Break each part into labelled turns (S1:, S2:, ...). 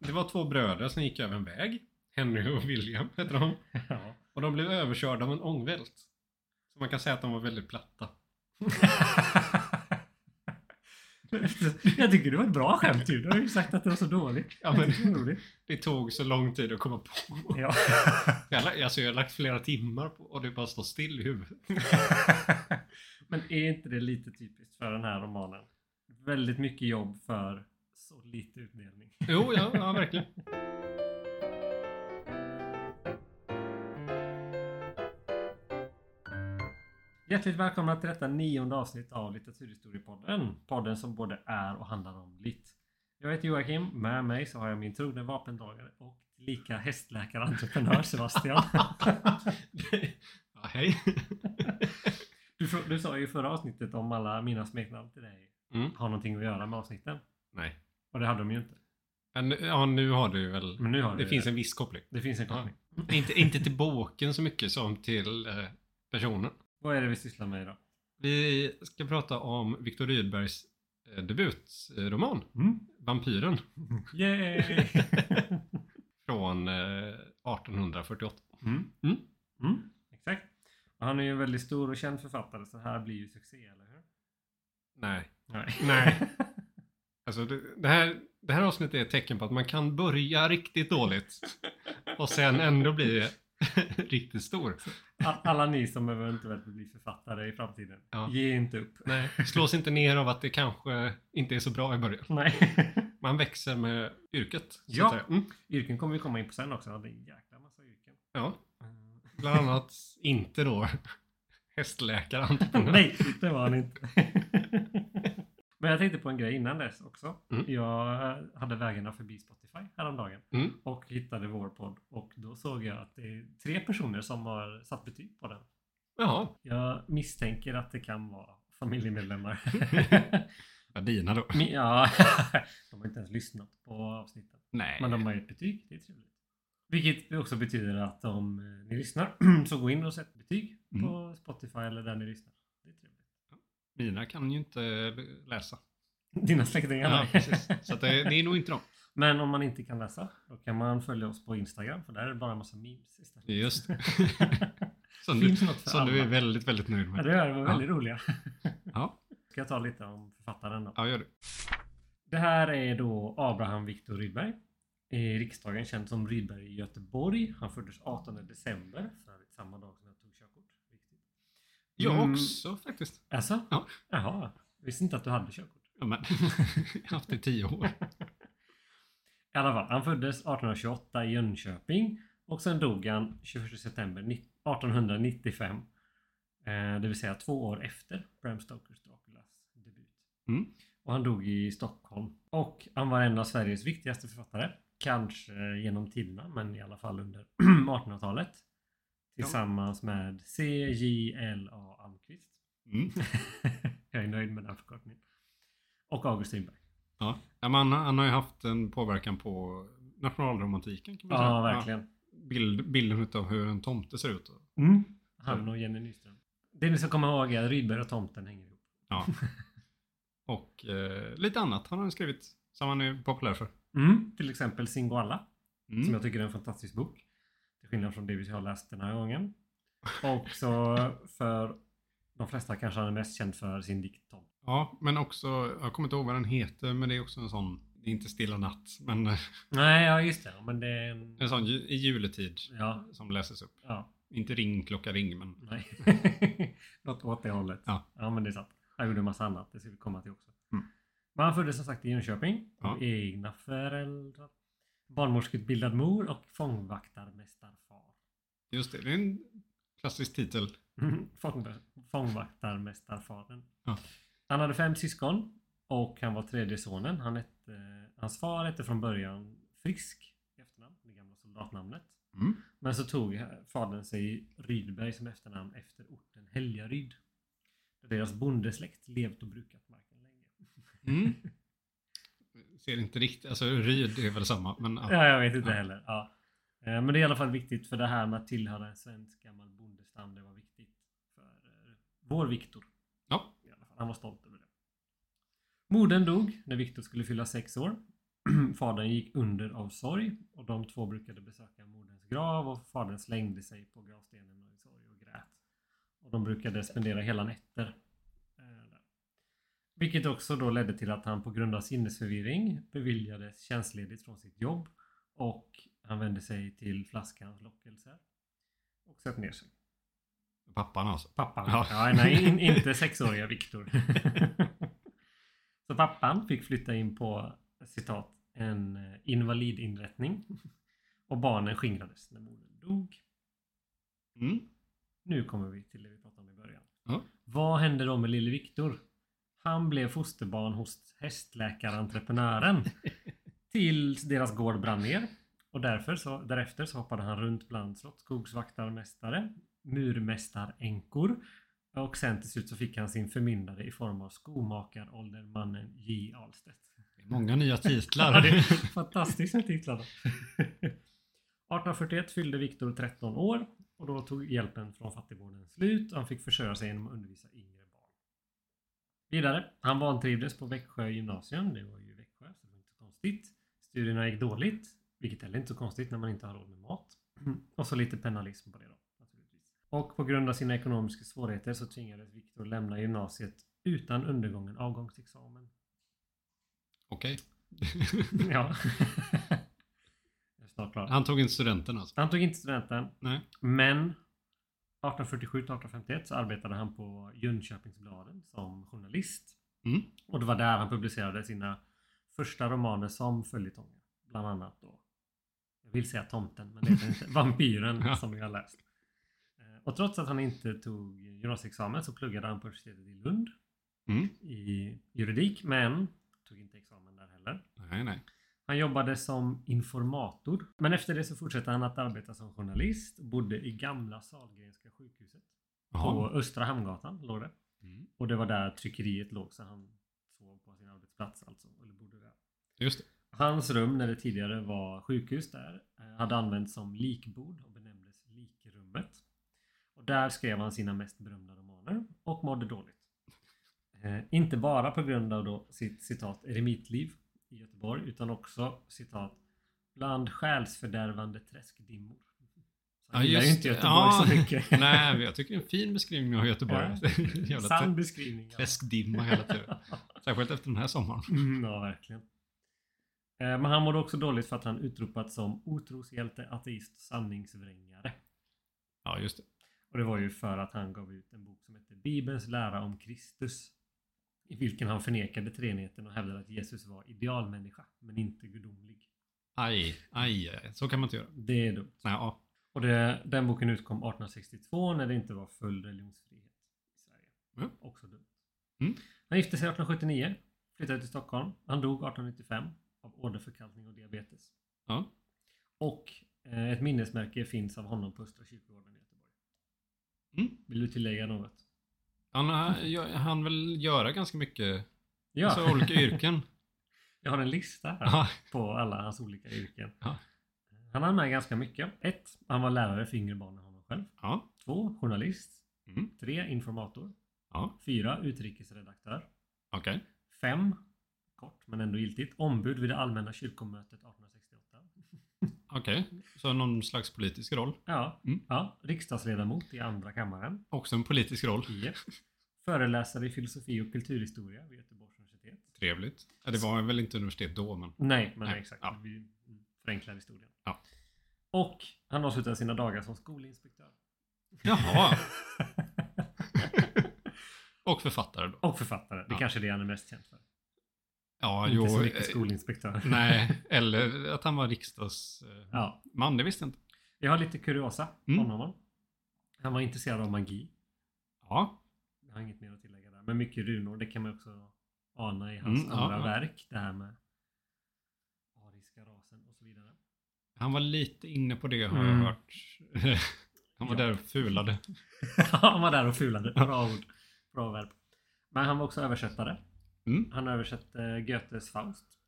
S1: Det var två bröder som gick över en väg. Henry och William heter de.
S2: Ja.
S1: Och de blev överkörda av en ångvält. Så man kan säga att de var väldigt platta.
S2: Jag tycker det var ett bra skämt ju. Du har ju sagt att det var så dåligt.
S1: Ja, men-
S2: det
S1: tog så lång tid att komma på.
S2: Ja.
S1: Jag, alltså jag har lagt flera timmar på och det bara står still i huvudet.
S2: Men är inte det lite typiskt för den här romanen? Väldigt mycket jobb för så lite utdelning.
S1: Jo, ja, ja verkligen.
S2: Hjärtligt välkomna till detta nionde avsnitt av Litteraturhistoriepodden. Podden som både är och handlar om litt. Jag heter Joakim. Med mig så har jag min trogne vapendragare och lika hästläkare-entreprenör Sebastian.
S1: Ja, hej.
S2: Du, du sa ju i förra avsnittet om alla mina smeknamn till dig
S1: Mm.
S2: har någonting att göra med avsnitten.
S1: Nej.
S2: Och det hade de ju inte.
S1: Men ja, nu har du väl...
S2: Men nu har
S1: det
S2: du
S1: finns en viss koppling.
S2: Det finns en koppling.
S1: Inte, inte till boken så mycket som till eh, personen.
S2: Vad är det vi sysslar med idag?
S1: Vi ska prata om Viktor Rydbergs eh, debutroman
S2: Mm.
S1: Vampyren
S2: Yay!
S1: från eh, 1848.
S2: Mm.
S1: Mm.
S2: Mm. Exakt. Och han är ju en väldigt stor och känd författare så här blir ju succé, eller hur?
S1: Nej.
S2: Nej.
S1: Nej. Alltså det, det, här, det här avsnittet är ett tecken på att man kan börja riktigt dåligt och sen ändå bli riktigt stor.
S2: All- Alla ni som eventuellt vill bli författare i framtiden,
S1: Ja.
S2: ge inte upp.
S1: Nej, slås inte ner av att det kanske inte är så bra i början.
S2: Nej.
S1: Man växer med yrket.
S2: Ja.
S1: Mm.
S2: Yrken kommer vi komma in på sen också. Det är en jäkla massa yrken.
S1: ja,
S2: Mm.
S1: bland annat inte då hästläkare.
S2: Nej, det var han inte. Men jag tänkte på en grej innan dess också.
S1: Mm.
S2: Jag hade vägarna förbi Spotify häromdagen
S1: Mm.
S2: och hittade vår podd och då såg jag att det är tre personer som har satt betyg på den.
S1: Jaha,
S2: Jag misstänker att det kan vara familjemedlemmar.
S1: ja, dina då.
S2: Ja, de har inte ens lyssnat på avsnitten.
S1: Nej.
S2: Men de har gett betyg. Det är trevligt. Vilket också betyder att om ni lyssnar så gå in och sätt betyg
S1: Mm.
S2: på Spotify eller där ni lyssnar.
S1: Mina kan ju inte läsa.
S2: Dina släktingar?
S1: Ja, precis. Så det, det är nog inte dem.
S2: Men om man inte kan läsa då kan man följa oss på Instagram för där är det bara en massa memes istället.
S1: Just det. Som du,
S2: Finns något för
S1: som du är väldigt, väldigt nöjd
S2: Ja,
S1: med.
S2: det är väldigt roliga.
S1: Ja,
S2: Ska jag ta lite om författaren då?
S1: ja gör det.
S2: Det här är då Abraham Viktor Rydberg. I riksdagen känd som Rydberg i Göteborg. Han föddes 18 december, för övrigt samma dag som jag tog körkort. Viktigt.
S1: Jag
S2: Mm.
S1: också faktiskt.
S2: Alltså?
S1: Ja.
S2: Jaha. Visste inte att du hade körkort.
S1: Ja, men, jag har haft det i tio år.
S2: I alla fall, han föddes 1828 i Jönköping och sen dog han 21 september 1895. Eh, det vill säga två år efter Bram Stokers Draculas debut.
S1: Mm.
S2: Och han dog i Stockholm. Och han var en av Sveriges viktigaste författare. Kanske genom tiderna, men i alla fall under 1800-talet. Tillsammans med C.J.L.A. Almqvist.
S1: Mm.
S2: Jag är nöjd med den förkortningen. Och August Strindberg.
S1: Ja. Han, han har ju haft en påverkan på nationalromantiken kan man säga.
S2: Ja, verkligen.
S1: Bild, bilden av hur en tomte ser ut.
S2: Mm. Han och Jenny Nyström. Det ni ska komma ihåg är att Rydberg och tomten hänger ihop.
S1: Ja. Och eh, lite annat han har skrivit som han är populär för.
S2: Mm. Till exempel Singoalla.
S1: Mm.
S2: Som jag tycker är en fantastisk bok. Skillnad från det vi har läst den här gången. Och så för de flesta kanske han är mest känd för sin dikt Tom.
S1: Ja, men också, jag kommer inte ihåg vad den heter, men det är också en sån, det är inte Stilla natt, men eh,
S2: Nej, ja just det. Men det är en...
S1: en sån i juletid
S2: Ja,
S1: som läses upp.
S2: ja.
S1: Inte ring, klocka, ring, men
S2: Nej. Något åt det hållet.
S1: Ja.
S2: ja, men det är sant. Han gjorde en massa annat. Det ska vi komma till också.
S1: Mm.
S2: Men han föddes som sagt i Jönköping.
S1: Ja.
S2: Egna föräldrar. Barnmorskeutbildad mor och fångvaktarmästarfar.
S1: just det, det är en klassisk titel.
S2: Fång, fångvaktarmästarfadern.
S1: Ja.
S2: Han hade fem syskon. Och han var tredje sonen. Han hette, hans far hette från början Frisk i efternamn. Det gamla soldatnamnet.
S1: Mm.
S2: Men så tog fadern sig Rydberg som efternamn efter orten Helgaryd. Där deras bondesläkt levt och brukat marken länge.
S1: Mm. Ser inte riktigt, alltså Ryd är väl samma, men ja.
S2: Ja, jag vet inte
S1: Ja.
S2: heller. Ja. Eh, Men det är i alla fall viktigt för det här med att tillhöra en svensk gammal bondestam. Det var viktigt för eh, vår Viktor.
S1: Ja.
S2: Han var stolt över det. Modern dog när Viktor skulle fylla sex år. fadern gick under av sorg och de två brukade besöka moderns grav och fadern slängde sig på gravstenen i sorg och grät. Och de brukade spendera hela nätter. Vilket också då ledde till att han på grund av sinnesförvirring beviljades tjänstledigt från sitt jobb och han vände sig till flaskans lockelser och söp ner sig.
S1: Pappan alltså.
S2: Pappan?
S1: Ja.
S2: Ja. nej, in, inte sexåriga Viktor. Så pappan fick flytta in på citat en eh, invalidinrättning och barnen skingrades när modern dog.
S1: Mm.
S2: Nu kommer vi till det vi pratade om i början.
S1: Ja.
S2: Vad hände då med lille Viktor? Han blev fosterbarn hos hästläkarentreprenören tills deras gård brann ner. Och därför så, därefter så hoppade han runt bland slottsskogsvaktarmästare, murmästaränkor och sen till slut så fick han sin förmyndare i form av skomakaråldermannen J. Ahlstedt.
S1: Många nya
S2: Ja,
S1: titlar.
S2: fantastiskt med titlarna. 1841 fyllde Viktor 13 år och då tog hjälpen från fattigvården slut och han fick försörja sig genom att undervisa barn. Vidare, han vantrivdes på Växjö gymnasium. Det var ju Växjö, så det var inte så konstigt. Studierna gick dåligt, vilket heller inte är så konstigt när man inte har råd med mat. Och så lite penalism på det då. Naturligtvis. Och på grund av sina ekonomiska svårigheter så tvingades Viktor lämna gymnasiet utan undergången avgångsexamen.
S1: Okej.
S2: Ja. Jag är snart klar.
S1: Han tog inte studenten alltså?
S2: Han tog inte studenten,
S1: Nej.
S2: men 1847 till 1851 så arbetade han på Jönköpingsbladen som journalist.
S1: Mm.
S2: Och det var där han publicerade sina första romaner som följetonger. Bland annat då, jag vill säga Tomten, men det heter inte, Vampyren
S1: Ja.
S2: som vi har läst. Eh, Och trots att han inte tog gymnasieexamen så pluggade han på universitetet i Lund
S1: Mm.
S2: i juridik, men tog inte examen där heller.
S1: Nej, nej.
S2: Han jobbade som informator. Men efter det så fortsatte han att arbeta som journalist. Bodde i gamla Sahlgrenska sjukhuset. På
S1: Jaha.
S2: Östra Hamngatan låg det.
S1: Mm.
S2: Och det var där tryckeriet låg så han sov på sin arbetsplats alltså. Eller bodde där.
S1: Just det.
S2: Hans rum när det tidigare var sjukhus där eh, hade använts som likbord och benämndes likrummet. Och där skrev han sina mest berömda romaner och mådde dåligt. Eh, inte bara på grund av då sitt citat eremitliv i Göteborg utan också citat bland själsfördärvande träskdimmor. Så han
S1: Ja,
S2: gillar ju inte. Göteborg
S1: Ja.
S2: så mycket.
S1: Nej, men jag tycker det är en fin beskrivning av Göteborg. Jävla
S2: Sann beskrivning. ja.
S1: träskdimma hela tiden. Särskilt efter den här sommaren.
S2: Mm, ja, verkligen. Eh, Men han mådde också dåligt för att han utropats som otroshjälte, ateist sanningsvrängare.
S1: Ja, just det.
S2: Och det var ju för att han gav ut en bok som hette Bibelns lära om Kristus. I vilken han förnekade treenigheten och hävdade att Jesus var idealmänniska, men inte gudomlig.
S1: Aj, aj, aj. Så kan man inte göra.
S2: Det är dumt.
S1: Nej, ja.
S2: Och det, den boken utkom 1862 när det inte var full religionsfrihet i Sverige.
S1: Mm.
S2: Också dumt.
S1: Mm.
S2: Han gifte sig 1879, flyttade till Stockholm. Han dog 1895 av åderförkalkning och diabetes.
S1: ja.
S2: Och eh, ett minnesmärke finns av honom på Östra kyrkogården i Göteborg.
S1: Mm.
S2: Vill du tillägga något?
S1: Han, han, han vill göra ganska mycket,
S2: Ja,
S1: alltså olika yrken.
S2: jag har en lista här
S1: Ja,
S2: på alla hans olika yrken.
S1: Ja.
S2: Han har med ganska mycket. Ett, Han var lärare för yngre barn än honom själv.
S1: ja,
S2: Två, Journalist.
S1: mm.
S2: Tre, Informator.
S1: ja.
S2: Fyra, Utrikesredaktör.
S1: okej.
S2: Fem, Kort men ändå giltigt. Ombud vid det allmänna kyrkomötet 1868.
S1: Okej, så någon slags politisk roll.
S2: Ja,
S1: Mm.
S2: ja. Riksdagsledamot i andra kammaren.
S1: Också en politisk roll.
S2: Japp. Föreläsare i filosofi och kulturhistoria vid Göteborgs universitet.
S1: Trevligt. Ja, det var väl inte universitet då, men...
S2: Nej, men
S1: Nej,
S2: exakt.
S1: ja.
S2: Vi förenklar historien.
S1: Ja.
S2: Och han avslutar sina dagar som skolinspektör.
S1: Jaha. Och författare då.
S2: och författare. Det
S1: Ja.
S2: kanske är det han är mest känd för.
S1: Ja,
S2: Inte
S1: jo.
S2: så mycket
S1: eh,
S2: skolinspektör.
S1: Nej, eller att han var riksdagsman.
S2: Ja.
S1: det visste jag inte.
S2: Jag har lite kuriosa
S1: Mm.
S2: om honom. Han var intresserad av magi.
S1: Ja,
S2: Jag har inget mer att tillägga där. Men mycket runor, det kan man också ana i hans
S1: Mm,
S2: andra
S1: ja.
S2: verk. Det här med ariska rasen och så vidare.
S1: han var lite inne på det har
S2: Mm.
S1: jag hört. Han var
S2: Ja.
S1: där och fulade.
S2: han var där och fulade. Bra ord. Bra verb. Men han var också översättare.
S1: Mm.
S2: Han översatte Goethes Faust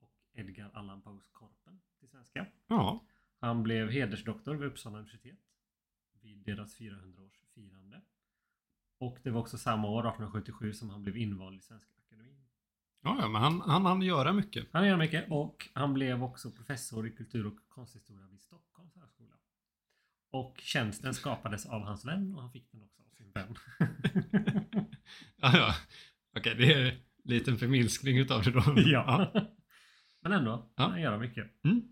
S2: och Edgar Allan Poes Korpen till svenska.
S1: Ja,
S2: Han blev hedersdoktor vid Uppsala universitet vid deras 400-årsfirande. Och det var också samma år, 1877, som han blev invald i Svenska Akademin.
S1: Ja, ja, men han, han hann göra mycket.
S2: Han gör mycket och han blev också professor i kultur och konsthistoria vid Stockholms högskola. Och tjänsten skapades av hans vän och han fick den också av sin vän.
S1: Ja, ja. Okej, det är en liten förminskning utav det då.
S2: ja. Men ändå,
S1: Ja.
S2: han gör mycket.
S1: Mm.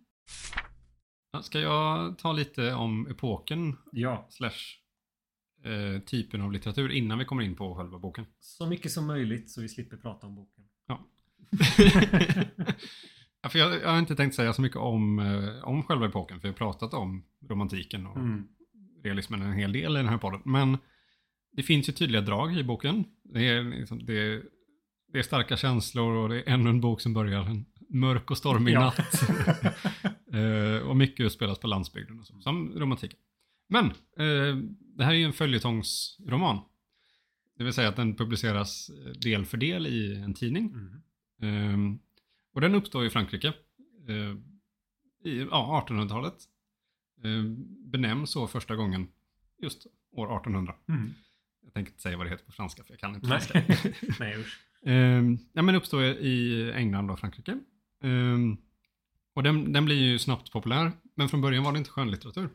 S1: Ja, Ska jag ta lite om epoken
S2: Ja,
S1: slash eh, typen av litteratur innan vi kommer in på själva boken?
S2: så mycket som möjligt så vi slipper prata om boken.
S1: ja, för jag, jag har inte tänkt säga så mycket om, eh, om själva epoken, för jag har pratat om romantiken och
S2: Mm.
S1: realismen en hel del i den här podden. Men det finns ju tydliga drag i boken. Det är, liksom, det är, det är starka känslor och det är ännu en bok som börjar en mörk och stormig
S2: Ja.
S1: natt. Eh, och mycket utspelas på landsbygden, och så, som romantiken. Men eh, det här är ju en följetongsroman. Det vill säga att den publiceras eh, del för del i en tidning.
S2: Mm.
S1: Ehm, och den uppstår i Frankrike eh, i ja, 1800-talet. Ehm, benämns så första gången just år 1800.
S2: Mm.
S1: Jag tänker inte säga vad det heter på franska för jag kan inte franska.
S2: Nej usch.
S1: Ehm, ja, men uppstår i England och Frankrike. Ehm, och den, den blir ju snabbt populär, men från början var det inte skönlitteratur.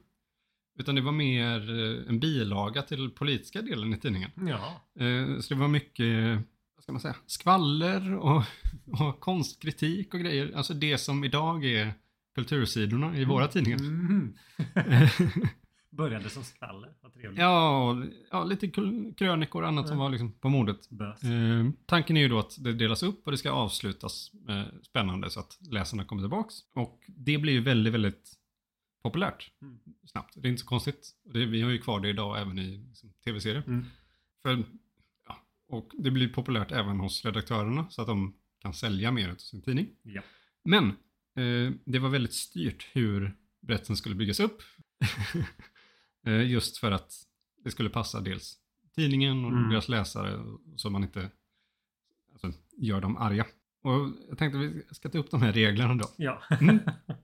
S1: Utan det var mer eh, en bilaga till politiska delen i tidningen.
S2: Ja.
S1: Eh, Så det var mycket, vad ska man säga, skvaller och, och konstkritik och grejer. Alltså det som idag är kultursidorna i våra tidningar.
S2: Mm. Började som skvaller.
S1: Ja, ja, lite krönikor och annat som var liksom på modet. Eh, tanken är ju då att det delas upp och det ska avslutas eh, spännande så att läsarna kommer tillbaks. Och det blir ju väldigt, väldigt populärt
S2: Mm.
S1: snabbt. Det är inte så konstigt. Det, vi har ju kvar det idag även i liksom, tv-serier.
S2: Mm.
S1: För, ja, och det blir populärt även hos redaktörerna så att de kan sälja mer av sin tidning.
S2: Ja.
S1: Men eh, det var väldigt styrt hur berättelsen skulle byggas upp. eh, just för att det skulle passa dels tidningen och
S2: Mm.
S1: deras läsare så man inte alltså, gör dem arga. Och jag tänkte vi ska ta upp de här reglerna då.
S2: Ja.
S1: Mm.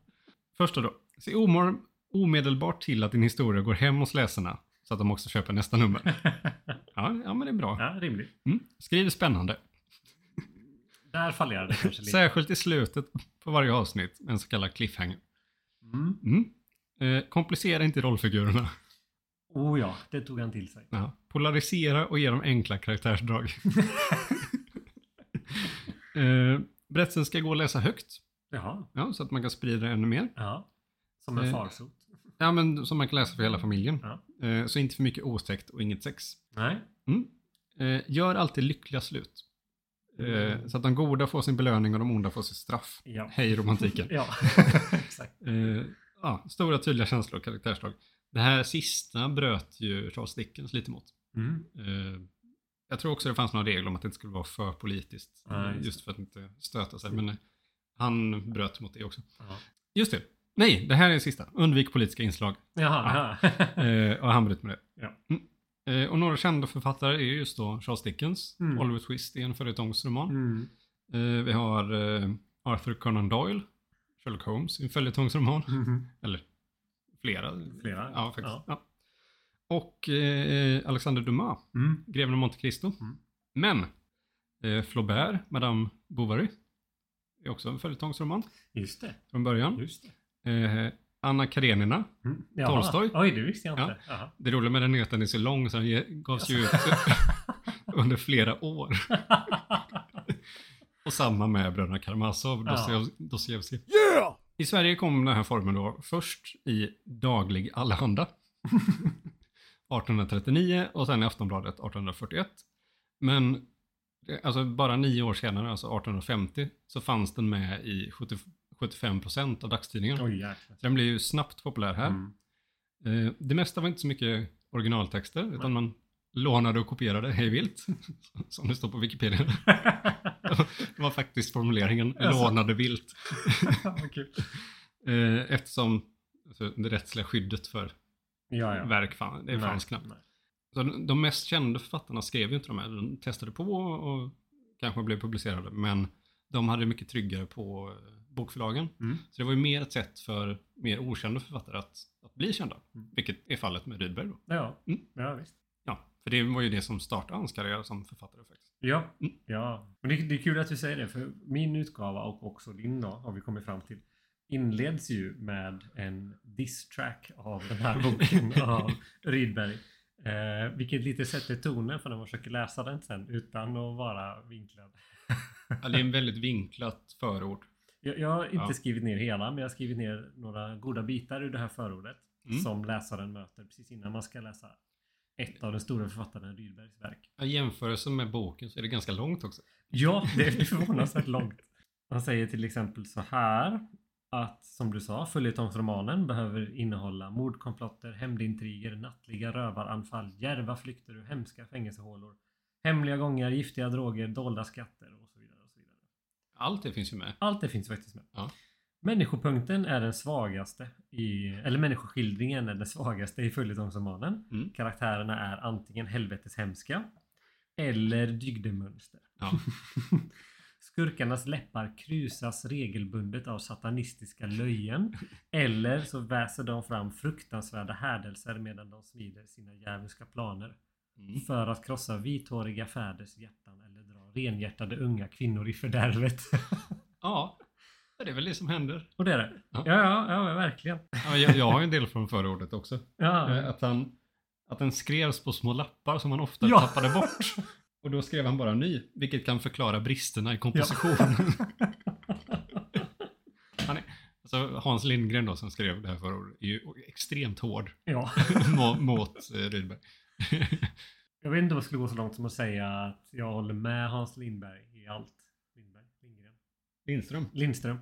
S1: Första då. Se omor- omedelbart till att din historia går hem hos läsarna så att de också köper nästa nummer. Ja, ja men det är bra.
S2: ja, rimligt.
S1: Mm. Skriv spännande.
S2: Där fallerar det kanske lite.
S1: Särskilt i slutet på varje avsnitt, en så kallad cliffhanger.
S2: Mm.
S1: Mm. Eh, komplicera inte rollfigurerna.
S2: Oh ja, det tog han till sig.
S1: Ja. Polarisera och ge dem enkla karaktärsdrag. eh, berättelsen ska gå att läsa högt,
S2: Jaha.
S1: ja, så att man kan sprida det ännu mer.
S2: Ja. Som en
S1: Eh.
S2: farsot.
S1: Ja, men som man kan läsa för hela familjen.
S2: Ja.
S1: Eh, så inte för mycket otäckt och inget sex.
S2: Nej.
S1: Mm. Eh, gör alltid lyckliga slut. Eh,
S2: Mm.
S1: så att de goda får sin belöning och de onda får sitt straff.
S2: Ja.
S1: Hej romantiken.
S2: Ja. Exakt.
S1: Ja, stora tydliga känslor och karaktärsdrag. Det här sista bröt ju Charles Dickens lite mot.
S2: Mm.
S1: Eh, jag tror också det fanns någon regel om att det inte skulle vara för politiskt.
S2: Ja,
S1: eh,
S2: just
S1: just för att inte stöta sig. Men eh, han bröt mot det också.
S2: Ja.
S1: Just det. Nej, det här är sista. Undvik politiska inslag.
S2: Jaha. Ja.
S1: Eh, och han bröt med det.
S2: Ja.
S1: Mm. Eh, och några kända författare är just då Charles Dickens.
S2: Mm.
S1: Oliver Twist är en följetongsroman.
S2: Mm.
S1: Vi har Arthur Conan Doyle. Sherlock Holmes, en följetongsroman.
S2: Mhm.
S1: Eller flera.
S2: Flera.
S1: Ja, faktiskt.
S2: Ja.
S1: Ja. Och eh, Alexander Dumas,
S2: Mm.
S1: Greven av Monte Cristo.
S2: Mm.
S1: Men eh, Flaubert, Madame Bovary, är också en följetongsroman
S2: Just det.
S1: från början.
S2: Just det.
S1: Eh, Anna Karenina.
S2: Mm. Jaha.
S1: Tolstoj.
S2: Oj, det visste jag
S1: Ja.
S2: inte. Jaha.
S1: Det roliga med den är att den är så lång så den gavs ju ut under flera år. Och samma med bröderna Karamazov,
S2: Ja.
S1: Dostojev- Dostojevskij. I Sverige kom den här formen då först i Daglig Allehanda 1839 och sen i Aftonbladet 1841. Men det- alltså bara nio år senare, alltså 1850, så fanns den med i 70, 75% av dagstidningarna. Så den blev ju snabbt populär här.
S2: Mm.
S1: Eh, det mesta var inte så mycket originaltexter, utan man lånade och kopierade hej vilt, som det står på Wikipedia. det var faktiskt formuleringen, lånade vilt. Eh, eftersom alltså, det rättsliga skyddet för
S2: Ja, ja.
S1: verk fan, det fanns knappt.
S2: nej.
S1: Så de- de mest kända författarna skrev ju inte de här, de testade på och kanske blev publicerade, men de hade mycket tryggare på eh, bokförlagen.
S2: Mm.
S1: Så det var ju mer ett sätt för mer okända författare att, att bli kända,
S2: Mm.
S1: vilket är fallet med Rydberg då.
S2: Ja,
S1: Mm.
S2: ja visst.
S1: För det var ju det som startade hans karriär som författare faktiskt.
S2: Ja,
S1: Mm.
S2: ja. Men det, det är kul att du säger det, för min utgåva och också din då, har vi kommit fram till, inleds ju med en diss-track av den här boken av Rydberg. Eh, vilket lite sätter tonen för när man försöker läsa den sen utan att vara vinklad.
S1: Ja, det är en väldigt vinklat förord.
S2: Jag, jag har inte
S1: Ja.
S2: skrivit ner hela, men jag har skrivit ner några goda bitar ur det här förordet
S1: Mm.
S2: som läsaren möter precis innan man ska läsa ett av den stora författaren Rydbergs verk.
S1: I jämförelse med boken så är det ganska långt också.
S2: Ja, det är förvånansvärt långt. Han säger till exempel så här att som du sa, följetongsromanen behöver innehålla mordkomplotter, hämndintriger, nattliga rövaranfall, djärva flykter ur hemska fängelsehålor, hemliga gångar, giftiga droger, dolda skatter och så vidare. Och så vidare.
S1: Allt det finns ju med.
S2: Allt det finns faktiskt med.
S1: Ja.
S2: Människopunkten är den svagaste i, eller människoskildringen är den svagaste i följetongsromanen.
S1: Mm.
S2: Karaktärerna är antingen helvetes hemska eller dygdemönster.
S1: Ja.
S2: Skurkarnas läppar krusas regelbundet av satanistiska löjen. Eller så väser de fram fruktansvärda härdelser medan de smider sina djävulska planer.
S1: Mm.
S2: För att krossa vithåriga fäders hjärtan eller dra renhjärtade unga kvinnor i fördärvet.
S1: Ja, det är väl det som händer.
S2: Och det är det.
S1: Ja.
S2: Ja, ja, ja, verkligen.
S1: Ja, jag, jag har ju en del från förordet också.
S2: Ja.
S1: Eh, Att, han, att den skrevs på små lappar som han ofta
S2: Ja.
S1: tappade bort. Och då skrev han bara ny, vilket kan förklara bristerna i kompositionen. Han är, alltså Hans Lindgren då som skrev det här förordet är ju extremt hård
S2: ja.
S1: mot, mot eh, Rydberg.
S2: Jag vet inte om jag skulle gå så långt som att säga att jag håller med Hans Lindberg i allt.
S1: Lindström.
S2: Lindström.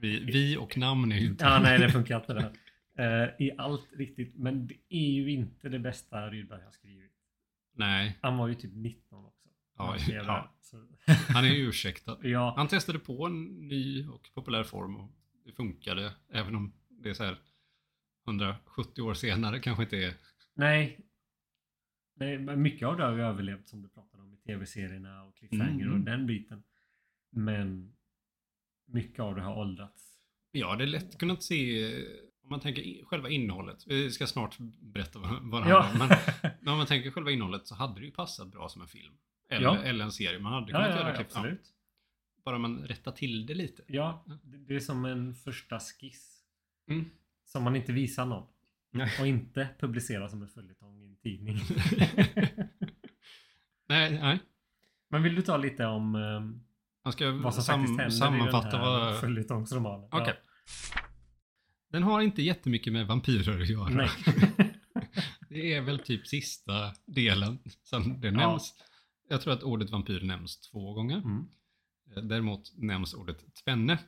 S1: Vi, vi och namn är ju inte...
S2: Ja, nej, det funkar inte det. här. Eh, I allt riktigt. Men det är ju inte det bästa Rydberg har skrivit.
S1: Nej,
S2: Han var ju typ 19 också.
S1: Ja, ja. Han är ju ursäktad.
S2: ja.
S1: Han testade på en ny och populär form och det funkade. Även om det är så här 170 år senare kanske inte är...
S2: Nej. Nej, men mycket av det har ju överlevt som du pratade om i tv-serierna och cliffhanger
S1: Mm.
S2: och den biten. Men mycket av det har åldrats.
S1: Ja, det är lätt kunnat se om man tänker själva innehållet. Vi ska snart berätta vad, det
S2: Ja.
S1: handlar om. Men om man tänker själva innehållet så hade det ju passat bra som en film. Eller,
S2: Ja.
S1: eller en serie. Man hade kunnat
S2: ja,
S1: göra
S2: ja, absolut.
S1: bara man rättar till det lite.
S2: Ja, det det är som en första skiss.
S1: Mm.
S2: Som man inte visar någon.
S1: Nej.
S2: Och inte publicerar som en följetong i en tidning.
S1: nej, nej.
S2: Men vill du ta lite om
S1: Man ska
S2: vad som
S1: sam-
S2: faktiskt
S1: sammanfatta
S2: i den här
S1: vad...
S2: följetongsromanen?
S1: Okej. Den har inte jättemycket med vampyrer att göra.
S2: Ja. Nej.
S1: Det är väl typ sista delen som det
S2: Ja.
S1: nämns. Jag tror att ordet vampyr nämns två gånger.
S2: Mm.
S1: Eh, Däremot nämns ordet tvenne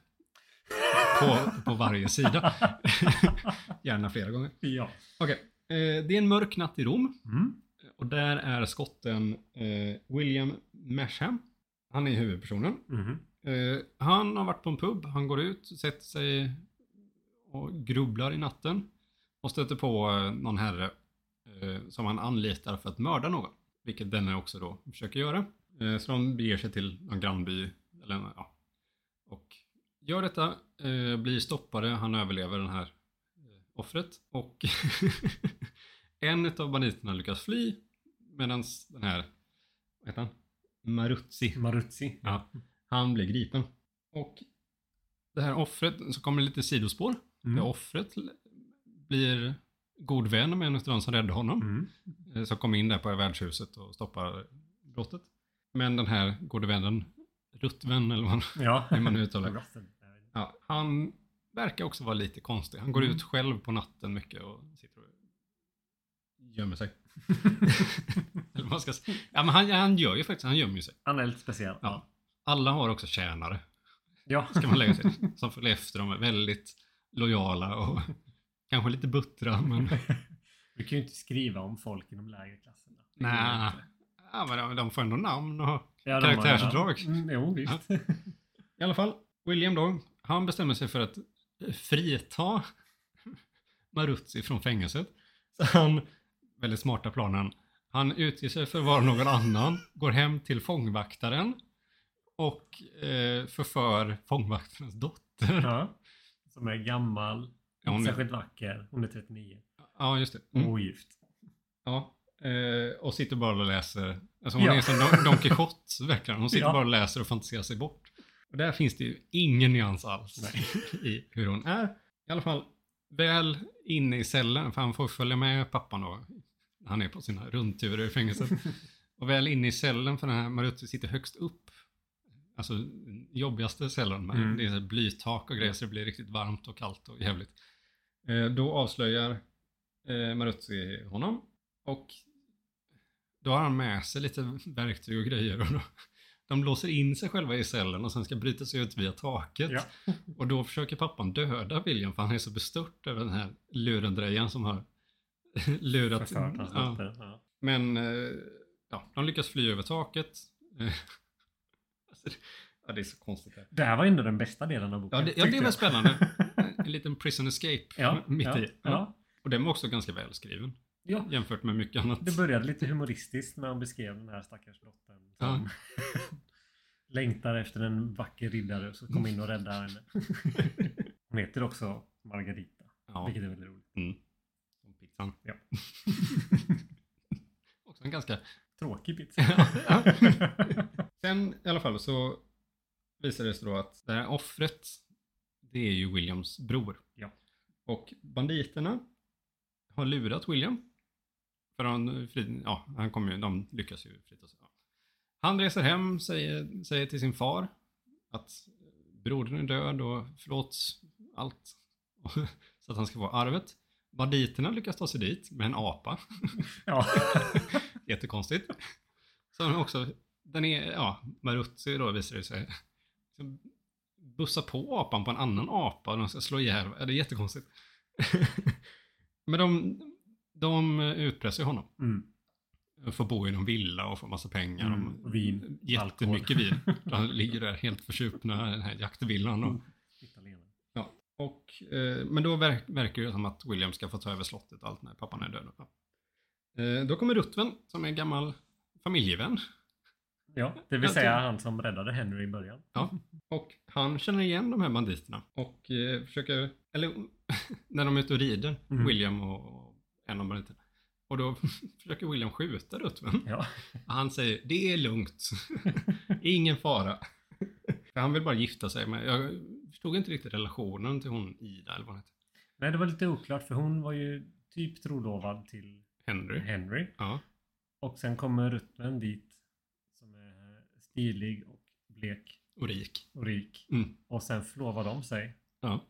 S1: på, på varje sida. Gärna flera gånger.
S2: ja.
S1: Okej. Eh, det är en mörk natt i Rom.
S2: Mm.
S1: Och där är skotten eh, William Masham. Han är huvudpersonen.
S2: Mhm.
S1: Eh, han har varit på en pub. Han går ut, sätter sig och grubblar i natten. Och stöter på eh, någon herre eh, som han anlitar för att mörda någon. Vilket denne också då försöker göra. Eh, så de beger sig till någon grannby. Eller, ja, och gör detta. Eh, blir stoppade. Han överlever den här eh, offret. Och en av banditerna lyckas fly. Medan den här, vad heter han? Maruzzi.
S2: Maruzzi.
S1: Ja, han blir gripen. Och det här offret, så kommer det lite sidospår.
S2: Mm.
S1: Det offret blir god vän med en av de som räddade honom.
S2: Mm.
S1: eh, Som kommer in där på värdshuset och stoppar brottet. Men den här gode vännen, Ruttven eller vad
S2: Ja.
S1: hur man nu uttalar. Ja, han verkar också vara lite konstig. Han går
S2: Mm.
S1: ut själv på natten mycket och sitter gömmer sig. eller vad man ska säga. Ja, men han, han gör ju faktiskt, han gömmer ju sig.
S2: Han är lite speciell.
S1: Ja. Alla har också tjänare.
S2: Ja.
S1: ska man lägga sig. Som följer efter dem är väldigt lojala och kanske lite buttra men
S2: Vi kan ju inte skriva om folk i de lägre klasserna.
S1: nej. Ja, men de- de får ändå namn och
S2: Ja,
S1: karaktärsdrag.
S2: Mm, jo, visst.
S1: I alla fall, William då, han bestämmer sig för att frita Maruzzi från fängelset. Så han, väldigt smarta planen, han utger sig för att vara någon annan, går hem till fångvaktaren och eh, förför fångvaktarens dotter.
S2: Ja. Som är gammal.
S1: Ja, hon
S2: inte
S1: är-
S2: särskilt vacker. Hon är 39.
S1: Ja, just det. Mm.
S2: Ogift.
S1: Ja. Eh, och sitter bara och läser. Alltså hon
S2: Ja.
S1: är som Don, Don Quijote verkligen. Hon sitter
S2: Ja.
S1: bara och läser och fantiserar sig bort. Och där finns det ju ingen nyans alls i hur hon är. I alla fall väl inne i cellen, för han får följa med pappan då. Han är på sina rundturer i fängelset. och väl inne i cellen, för den här Maruzzi sitter högst upp. Alltså jobbigaste cellen. Med,
S2: Mm.
S1: Det är blytak och grejer så det blir riktigt varmt och kallt och jävligt. Eh, då avslöjar eh, Maruzzi honom. Och då har han med sig lite verktyg och grejer. Och då, de låser in sig själva i cellen och sen ska bryta sig ut via taket.
S2: Ja.
S1: Och då försöker pappan döda William för han är så bestört över den här lurendrejan som har lurat.
S2: Hans
S1: Ja.
S2: dotter. Ja.
S1: Men eh, ja, de lyckas fly över taket. Alltså, det- ja, det är så konstigt.
S2: Det här var ändå den bästa delen av boken.
S1: Ja, det, ja, det var
S2: jag.
S1: spännande. En liten prison escape
S2: Ja,
S1: mitt
S2: ja,
S1: i.
S2: ja.
S1: Och den var också ganska välskriven
S2: Ja,
S1: jämfört med mycket annat.
S2: det började lite humoristiskt när han beskrev den här stackars dottern som längtar efter en vacker riddare som kommer in och räddar henne. Hon heter också Margarita, vilket är väldigt roligt.
S1: Mm. Pizzan.
S2: Ja.
S1: också en ganska
S2: Tråkig pizza.
S1: Sen i alla fall så visar det sig då att det här offret, det är ju Williams bror.
S2: Ja.
S1: Och banditerna har lurat William. För han, ja, han kommer ju, de lyckas ju frita sig. Ja. Han reser hem, säger, säger till sin far att brodern är död och förlåt allt. Så att han ska få arvet. Banditerna lyckas ta sig dit med en apa.
S2: ja.
S1: Jättekonstigt. De också, den är, ja, Maruzzi då visar det sig. Liksom Bussa på apan på en annan apa och de ska slå ihjäl. Ja, det är jättekonstigt. Men de, de utpressar honom.
S2: Mm.
S1: Får bo i någon villa och får massa pengar.
S2: Mm, vin,
S1: Jättemycket vin. De ligger där helt försupna i den här jaktvillan. Och,
S2: Mm.
S1: Och, eh, men då verk, verkar det som att William ska få ta över slottet allt när pappan är död. Eh, då kommer Ruttven som är en gammal familjevän.
S2: Ja, det vill säga han som räddade Henry i början.
S1: Ja. Och han känner igen de här banditerna och eh, försöker, eller när de är ute och rider,
S2: Mm.
S1: William och, och en av banditerna. Och då försöker William skjuta Ruttven.
S2: Ja.
S1: Han säger det är lugnt, ingen fara. Han vill bara gifta sig med, jag förstod inte riktigt relationen till hon Ida eller vad hon heter.
S2: Nej, det var lite oklart för hon var ju typ trolovad till
S1: Henry.
S2: Henry.
S1: Ja.
S2: Och sen kommer Ruttven dit som är stilig och blek
S1: Och rik.
S2: och rik.
S1: Mm.
S2: Och sen förlovar de sig.
S1: Ja.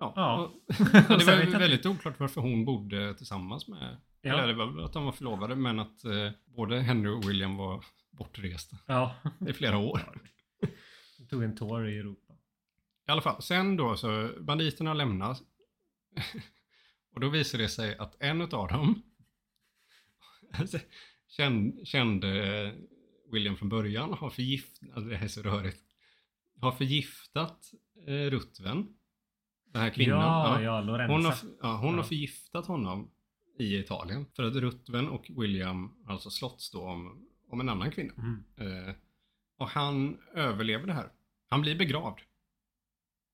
S1: Ja.
S2: Ja.
S1: Och, det var väldigt oklart varför hon bodde tillsammans med
S2: Ja.
S1: Eller det var väl att de var förlovade men att eh, både Henry och William var bortresta
S2: Ja.
S1: i flera år.
S2: De tog en tour i Europa.
S1: I alla fall, sen då så banditerna lämnas. och då visar det sig att en av dem kände, kände William från början har förgiftat, alltså det här är så rörigt, har förgiftat eh, Ruttven, den här kvinnan.
S2: Ja,
S1: Ja.
S2: ja.
S1: Hon, har, ja, hon har förgiftat honom i Italien. För att Ruttven och William alltså slåtts då om, om en annan kvinna.
S2: Mm.
S1: Eh, och han överlever det här. Han blir begravd.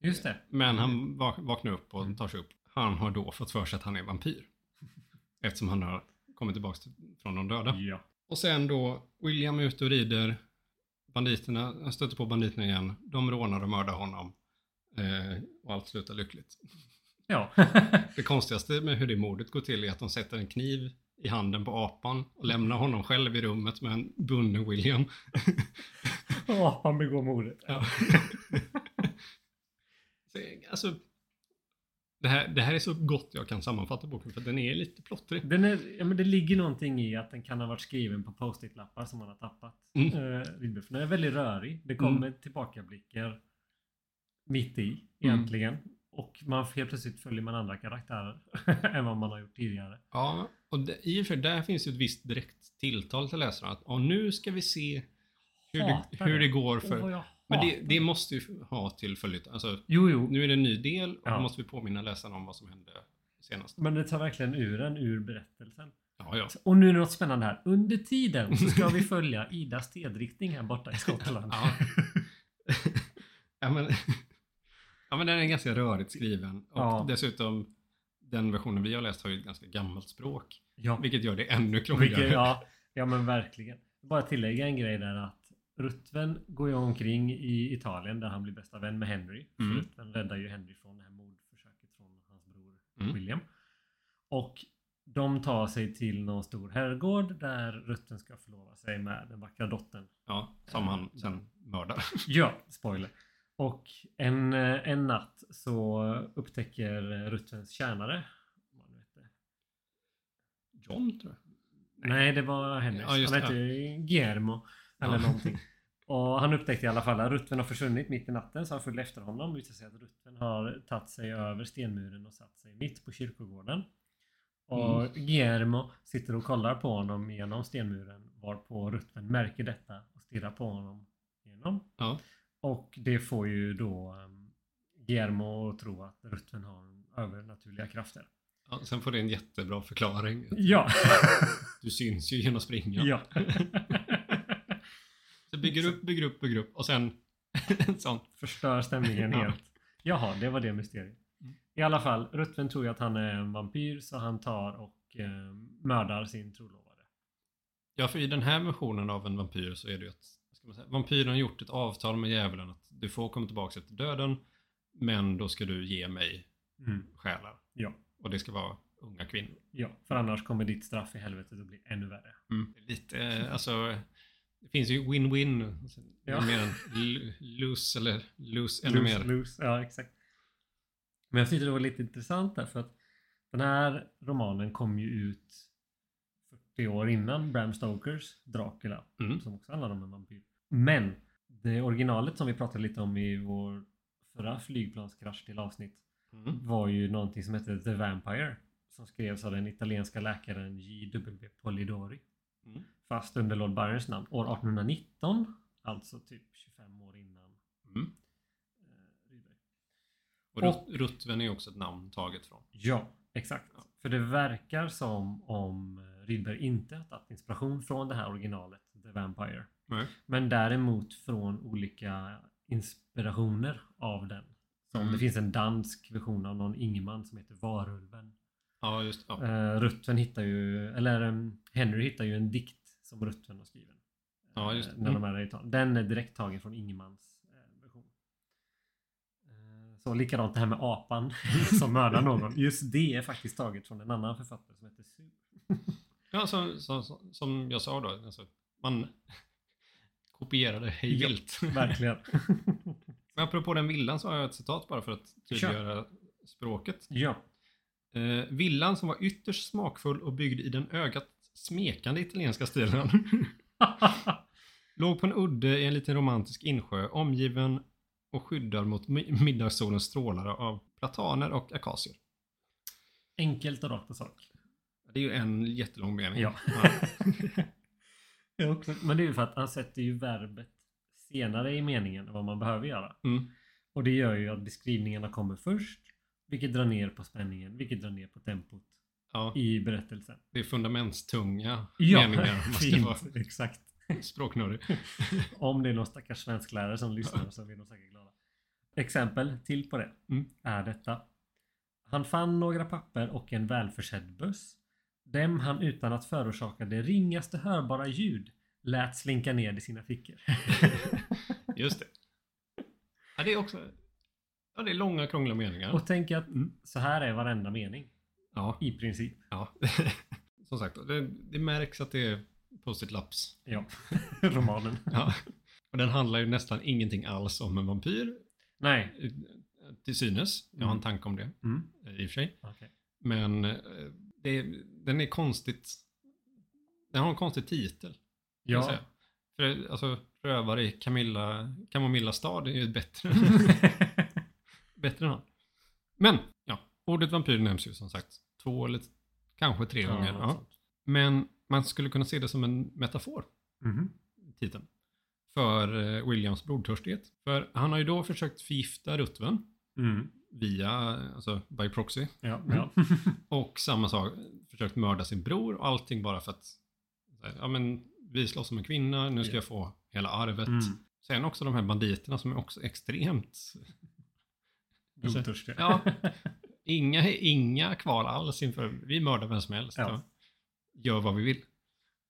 S2: Just det.
S1: Men han vak- vaknar upp och
S2: Mm.
S1: tar sig upp. Han har då fått för sig att han är vampyr. Eftersom han har kommit tillbaka till, från de döda.
S2: Ja.
S1: Och sen då, William är ute och rider. Banditerna, han stöter på banditerna igen. De rånar och mördar honom. Eh, och allt slutar lyckligt.
S2: Ja.
S1: Det konstigaste med hur det mordet går till är att de sätter en kniv i handen på apan och lämnar honom själv i rummet med en bunden William.
S2: Åh, han begår mordet.
S1: Ja. Så, alltså, det här, det här är så gott jag kan sammanfatta boken för den är lite plottrig.
S2: Den är, ja, men det ligger någonting i att den kan ha varit skriven på post-it-lappar som man har tappat.
S1: Mm.
S2: Eh, den är väldigt rörig. Det kommer tillbakablickar mitt i egentligen. Och man helt plötsligt följer man andra karaktärer än vad man har gjort tidigare.
S1: Ja, och det, i och för där finns ju ett visst direkt tilltal till läsarna. Att och nu ska vi se hur det, hur det går för...
S2: jag
S1: Men det, det måste ju ha till följd. Alltså,
S2: Jo, jo.
S1: nu är det en ny del och
S2: Ja.
S1: då måste vi påminna läsarna om vad som hände senast.
S2: Men det tar verkligen ur en ur berättelsen.
S1: Ja, ja.
S2: Och nu är det något spännande här. Under tiden så ska vi följa Idas tedriktning här borta i Skottland.
S1: Ja. ja, men, ja, men den är ganska rörigt skriven. Och
S2: Ja.
S1: dessutom, den versionen vi har läst har ju ett ganska gammalt språk.
S2: Ja,
S1: Vilket gör det ännu krångligare.
S2: vilket, ja, ja men verkligen. Bara tillägga en grej där att Rutven går ju omkring i Italien där han blir bästa vän med Henry.
S1: Mm.
S2: Rutven räddar ju Henry från det här mordförsöket från hans bror
S1: Mm.
S2: William. Och de tar sig till någon stor herrgård där Rutven ska förlova sig med den vackra dottern.
S1: Ja, som han sen mördar.
S2: Ja, spoiler. Och en, eh, en natt så upptäcker Rutvens tjänare.
S1: John tror jag.
S2: Nej, det var hennes.
S1: Ja,
S2: han hette Guillermo. Eller
S1: Ja.
S2: någonting. Och han upptäckte i alla fall att Rutven har försvunnit mitt i natten så han följde efter honom. Det visade sig att Rutven har tagit sig över stenmuren och satt sig mitt på kyrkogården. Och
S1: Mm.
S2: Guillermo sitter och kollar på honom genom stenmuren varpå Rutven märker detta och stirrar på honom genom.
S1: Ja.
S2: Och det får ju då um, Guillermo att tro att Rutven har övernaturliga krafter.
S1: Ja, sen får det en jättebra förklaring.
S2: Ja!
S1: Du syns ju genom att springa.
S2: ja.
S1: Så bygger upp, bygger upp, bygger upp och sen en sån.
S2: Förstör stämningen
S1: Ja.
S2: helt. Jaha, det var det mysteriet.
S1: Mm.
S2: I alla fall, Rutven tror ju att han är en vampyr så han tar och eh, mördar sin trolovade.
S1: Ja, för i den här versionen av en vampyr så är det ju att ska man säga, vampyren har gjort ett avtal med djävulen att du får komma tillbaka efter döden men då ska du ge mig
S2: Mm.
S1: själar.
S2: Ja.
S1: Och det ska vara unga kvinnor.
S2: ja, för annars kommer ditt straff i helvetet att bli ännu värre.
S1: Mm. Lite, eh, alltså, det finns ju win-win. Alltså,
S2: Ja.
S1: Mer än lose eller lose ännu
S2: Lose,
S1: mer.
S2: lose. Ja, exakt. Men jag tyckte det var lite intressant där för att den här romanen kom ju ut 40 år innan Bram Stokers Dracula.
S1: Mm.
S2: Som också handlar om en vampyr. Men det originalet som vi pratade lite om i vår förra flygplanskrasch till avsnitt
S1: Mm.
S2: var ju någonting som hette The Vampire. Som skrevs av den italienska läkaren J.W. Polidori.
S1: Mm.
S2: Fast under Lord Byrons namn. År 1819. Alltså typ 25 år innan
S1: Mm.
S2: eh.
S1: Och Rut- Rutven är också ett namn taget från.
S2: Ja, exakt.
S1: Ja.
S2: För det verkar som om Rydberg inte har tagit inspiration från det här originalet, The Vampire.
S1: Nej.
S2: Men däremot från olika inspirationer av den. Som
S1: Mm.
S2: det finns en dansk version av någon Ingeman som heter Varulven.
S1: Ja, just ja.
S2: Uh, Rutven hittar ju, eller um, Henry hittar ju en dikt som Rutven har skrivit.
S1: Ja, just det.
S2: Eh, när de är i. Den är direkt tagen från Ingemans eh, version. Eh, så likadant det här med apan som mördar någon. Just det är faktiskt taget från en annan författare som heter Sue.
S1: ja så, så, så, som jag sa då. Alltså, man kopierade hej
S2: Ja.
S1: vilt.
S2: Verkligen.
S1: Men apropå den villan så har jag ett citat bara för att tydliggöra språket.
S2: ja.
S1: Eh, villan som var ytterst smakfull och byggd i den ögat smekande italienska stilen. Låg på en udde i en liten romantisk insjö omgiven och skyddad mot mi- middagssolens strålar av plataner och akacier.
S2: Enkelt och rakt på sak.
S1: Det är ju en jättelång mening.
S2: Ja. Ja, också. Men det är ju för att han sätter ju verbet senare i meningen än vad man behöver göra.
S1: Mm.
S2: Och det gör ju att beskrivningarna kommer först. Vilket drar ner på spänningen, vilket drar ner på tempot
S1: ja,
S2: i berättelsen.
S1: det är fundamentstunga
S2: Ja,
S1: meningar. Man ska
S2: fint.
S1: vara
S2: Exakt.
S1: språknördig.
S2: Om det är någon stackars svensklärare som lyssnar så blir de säkert glada. Exempel till på det
S1: Mm.
S2: är detta. Han fann några papper och en välförsedd buss. Dem han utan att förorsaka det ringaste hörbara ljud lät slinka ner i sina fickor.
S1: Just det. Ja, det är också ja, det är långa krångliga meningar.
S2: och tänk att
S1: Mm.
S2: så här är varenda mening.
S1: Ja,
S2: I princip.
S1: ja. Som sagt, det, det märks att det är post-it laps.
S2: Ja. Romanen.
S1: Ja. Och den handlar ju nästan ingenting alls om en vampyr.
S2: Nej.
S1: Till synes. Jag har en
S2: Mm.
S1: tanke om det
S2: Mm.
S1: i och för sig.
S2: Okej.
S1: Men eh, det, den är konstigt. Den har en konstig titel.
S2: Ja.
S1: För, alltså, Rövare i Camilla, Camomilla stad är ju bättre. bättre namn. Men, ja. Ordet vampyr nämns ju som sagt två eller kanske tre gånger.
S2: något
S1: Ja. Men man skulle kunna se det som en metafor,
S2: Mhm.
S1: titeln. För eh, Williams blodtörstighet. För han har ju då försökt förgifta Rutven
S2: Mm.
S1: Via, alltså by proxy.
S2: Ja. ja.
S1: Och samma sak, försökt mörda sin bror och allting bara för att ja men vi slåss som en kvinna, nu ska
S2: Ja.
S1: jag få hela arvet.
S2: Mm.
S1: Sen också de här banditerna som är också extremt,
S2: Blodtörstiga.
S1: ja, inga, inga kval alls inför, vi mördar vem som helst.
S2: Ja.
S1: Ja. gör vad vi vill.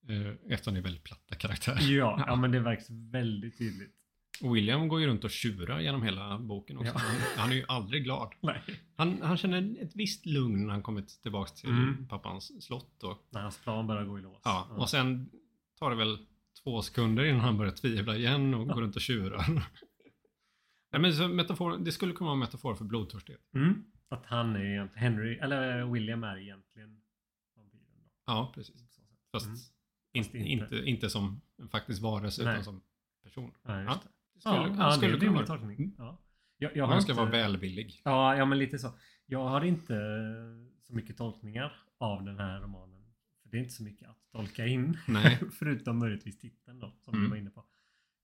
S1: Eh, eftersom det är väldigt platta karaktärer.
S2: Ja, ja, men det verkar väldigt tydligt.
S1: Och William går ju runt och tjurar genom hela boken också.
S2: Ja.
S1: Han, är ju aldrig glad. Han, han känner ett visst lugn när han kommit tillbaka till
S2: Mm.
S1: pappans slott. Då.
S2: När hans plan börjar gå i lås.
S1: Ja, och sen tar det väl två sekunder innan han börjar tvivla igen och går runt och tjurar. Nej, men så metafor, det skulle kunna vara en metafor för blodtörstighet.
S2: Mm. Att han är egentligen, Henry, eller William är egentligen vampyren. Då,
S1: Ja, precis. Fast,
S2: Mm.
S1: in,
S2: Fast
S1: inte.
S2: inte.
S1: Inte, som en faktisk varelse
S2: Nej.
S1: utan som person.
S2: Ja, det.
S1: Det skulle,
S2: Ja, det
S1: skulle
S2: är
S1: vara.
S2: tolkning.
S1: Mm.
S2: Ja. Jag, jag har
S1: Man ska
S2: inte,
S1: vara välvillig.
S2: Ja, ja, men lite så. Jag har inte så mycket tolkningar av den här romanen. För det är inte så mycket att tolka in.
S1: Nej.
S2: Förutom möjligtvis titeln då, som
S1: Mm.
S2: du var inne på.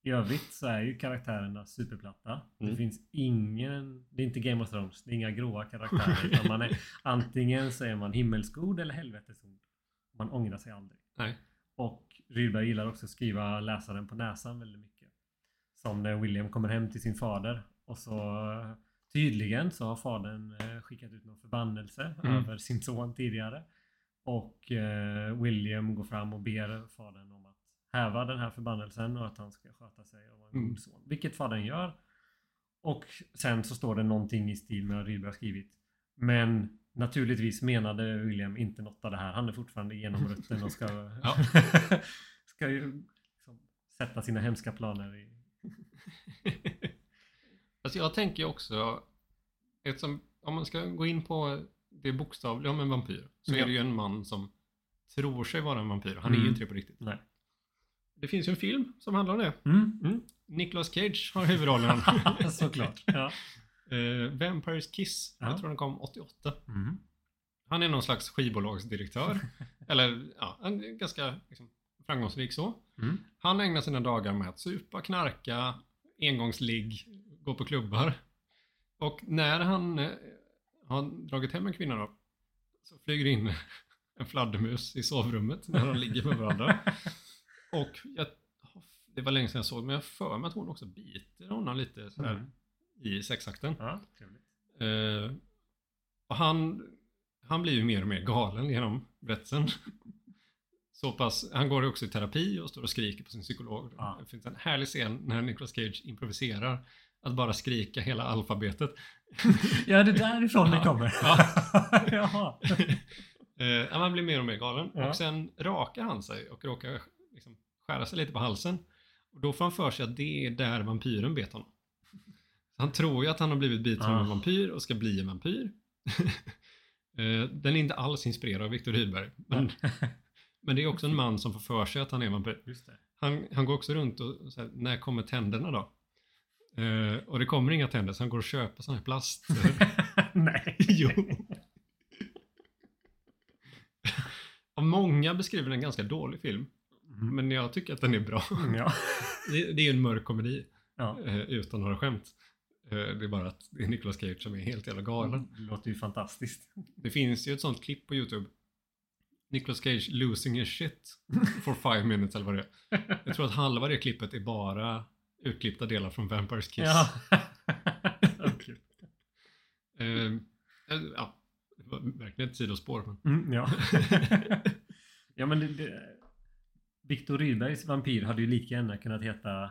S2: I övrigt så är ju karaktärerna superplatta. Det
S1: Mm.
S2: finns ingen, det är inte Game of Thrones, det är inga gråa karaktärer. utan man är, antingen så är man himmelsgod eller helvetesgod. Man ångrar sig aldrig.
S1: Nej.
S2: Och Rydberg gillar också att skriva läsaren på näsan väldigt mycket. Som när William kommer hem till sin fader och så tydligen så har fadern eh, skickat ut någon förbannelse
S1: Mm.
S2: över sin son tidigare. Och eh, William går fram och ber fadern om att häva den här förbannelsen och att han ska sköta sig och vara en
S1: Mm.
S2: god son. Vilket fadern gör. Och sen så står det någonting i stil med vad Rydberg har skrivit. Men naturligtvis menade William inte något av det här. Han är fortfarande genom rutten och ska, ska ju liksom sätta sina hemska planer i...
S1: alltså jag tänker också, eftersom, om man ska gå in på det bokstavliga om en vampyr, så
S2: Ja.
S1: är det ju en man som tror sig vara en vampyr. Han är
S2: Mm.
S1: ju inte det på riktigt.
S2: Nej.
S1: Det finns ju en film som handlar om det.
S2: Mm.
S1: Mm. Nicolas Cage har huvudrollen.
S2: Såklart. Ja.
S1: Eh, Vampires Kiss,
S2: Ja.
S1: jag tror den kom 88.
S2: Mm.
S1: Han är någon slags skivbolagsdirektör. Eller ja, är ganska liksom, framgångsrik så.
S2: Mm.
S1: Han ägnar sina dagar med att supa, knarka, engångsligg, gå på klubbar. Och när han eh, har dragit hem en kvinna då, så flyger in en fladdermus i sovrummet när de ligger med varandra. Och jag, det var länge sedan jag såg, men jag för mig att hon också biter honom lite sådär
S2: Mm.
S1: i sexakten.
S2: Ja.
S1: Eh, och han, han blir ju mer och mer galen genom berättelsen. Så pass, han går också i terapi och står och skriker på sin psykolog.
S2: Ja.
S1: Det finns en härlig scen när Nicolas Cage improviserar att bara skrika hela alfabetet.
S2: Ja, det är därifrån det kommer.
S1: Ja. Ja, han blir mer och mer galen.
S2: Ja.
S1: Och sen rakar han sig och råkar liksom skära sig lite på halsen. Och då får han för sig att det är där vampyren bet honom. Han tror ju att han har blivit biten av
S2: Ah.
S1: en vampyr och ska bli en vampyr. Eh, Den är inte alls inspirerad av Viktor Rydberg. Men, men det är också en man som får för sig att han är vampyr. Han, han går också runt och säger, när kommer tänderna då? Eh, och det kommer inga tänder så han går och köper sån här plast.
S2: Nej.
S1: Jo. Och många beskriver den en ganska dålig film.
S2: Mm.
S1: Men jag tycker att den är bra.
S2: Mm, Ja.
S1: Det, det är en mörk komedi
S2: ja.
S1: eh, utan några skämt. Eh, det är bara att det är Nicolas Cage som är helt jävla galen.
S2: Det låter ju fantastiskt.
S1: Det finns ju ett sånt klipp på YouTube. Nicolas Cage losing his shit for five minutes eller vad det är. Jag tror att halva det klippet är bara utklippta delar från Vampires Kiss.
S2: Ja. Okej.
S1: Eh, eh, ja, det var verkligen ett sidospår. Men...
S2: Mm, ja. ja men det, det, Viktor Rydbergs vampyr hade ju lika gärna kunnat heta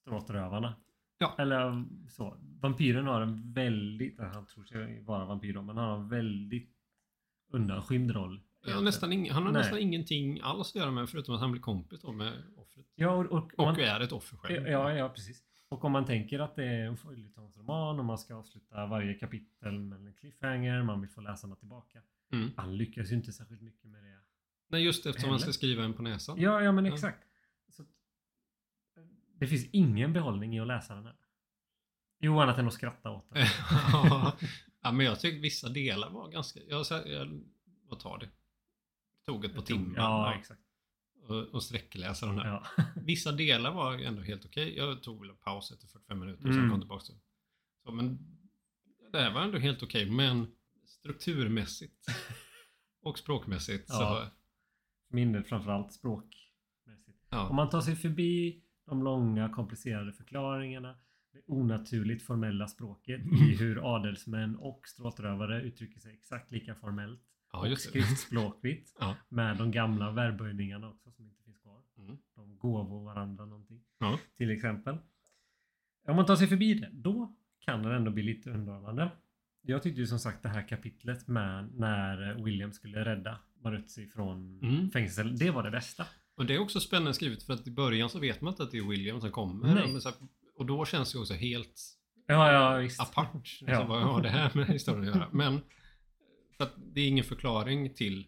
S2: Stråtrövarna.
S1: Ja.
S2: Eller så. Vampyren har en väldigt, han tror sig vara vampyr då, men han har en väldigt undanskymd roll.
S1: Ja, nästan ing- han har
S2: Nej.
S1: nästan ingenting alls att göra med förutom att han blir kompis då med offret.
S2: Ja, och, och,
S1: Och
S2: man,
S1: är ett offer själv.
S2: ja, ja, precis. Och om man tänker att det är en följetongsroman och man ska avsluta varje kapitel med en cliffhanger, man vill få läsarna tillbaka.
S1: Mm.
S2: Han lyckas ju inte särskilt mycket med det.
S1: Nej, just eftersom man ska
S2: Heller.
S1: skriva en på näsan.
S2: Ja, ja men
S1: Ja.
S2: exakt. Så, att, det finns ingen behållning i att läsa den här. Jo, annat än att skratta åt den.
S1: ja, men jag tycker vissa delar var ganska... Jag, jag, jag vad tar det? Tog ett par timmar
S2: Ja, exakt.
S1: och, och sträckläsa den här.
S2: Ja.
S1: Vissa delar var ändå helt okej. Jag tog väl en paus efter 45 minuter och sen
S2: Mm.
S1: kom tillbaka. till- Så, men det här var ändå helt okej, men strukturmässigt och språkmässigt så...
S2: Ja. För min del framförallt språkmässigt.
S1: Ja.
S2: Om man tar sig förbi de långa komplicerade förklaringarna, det onaturligt formella språket i hur adelsmän och stråtrövare uttrycker sig exakt lika formellt.
S1: Ja,
S2: och skriftspråkligt.
S1: Ja.
S2: Med de gamla verböjningarna också som inte finns kvar.
S1: Mm.
S2: De gåvor varandra någonting.
S1: Ja.
S2: Till exempel. Om man tar sig förbi det, då kan det ändå bli lite underhållande. Jag tyckte ju som sagt det här kapitlet med när William skulle rädda Maruzzi från
S1: Mm.
S2: fängelset. Det var det bästa.
S1: Och det är också spännande skrivet för att i början så vet man inte att det är William som kommer. Här, och då känns det också helt
S2: Ja, ja
S1: apart.
S2: Ja.
S1: Alltså, vad har det här med historien att göra? Men för att det är ingen förklaring till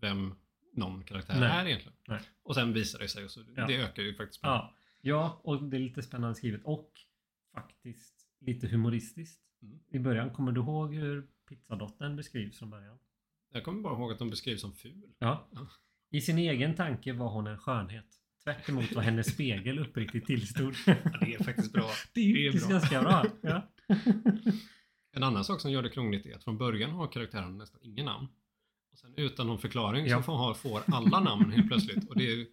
S1: vem någon karaktär
S2: Nej.
S1: är egentligen.
S2: Nej.
S1: Och sen visar det sig och så
S2: Ja.
S1: det ökar ju faktiskt.
S2: Ja. ja, och det är lite spännande skrivet och faktiskt lite humoristiskt.
S1: Mm.
S2: I början, kommer du ihåg hur pizzadottern beskrivs från början?
S1: Jag kommer bara ihåg att de beskrivs som ful.
S2: Ja.
S1: Ja.
S2: I sin egen tanke var hon en skönhet. Tvärt emot vad hennes spegel uppriktigt tillstod.
S1: Ja, det är faktiskt bra.
S2: Det är
S1: Det är bra.
S2: ganska bra. Ja.
S1: En annan sak som gör det krångligt är att från början har karaktären nästan ingen namn. Och sen utan någon förklaring
S2: Ja.
S1: så får, ha- får alla namn helt plötsligt. Och, det är,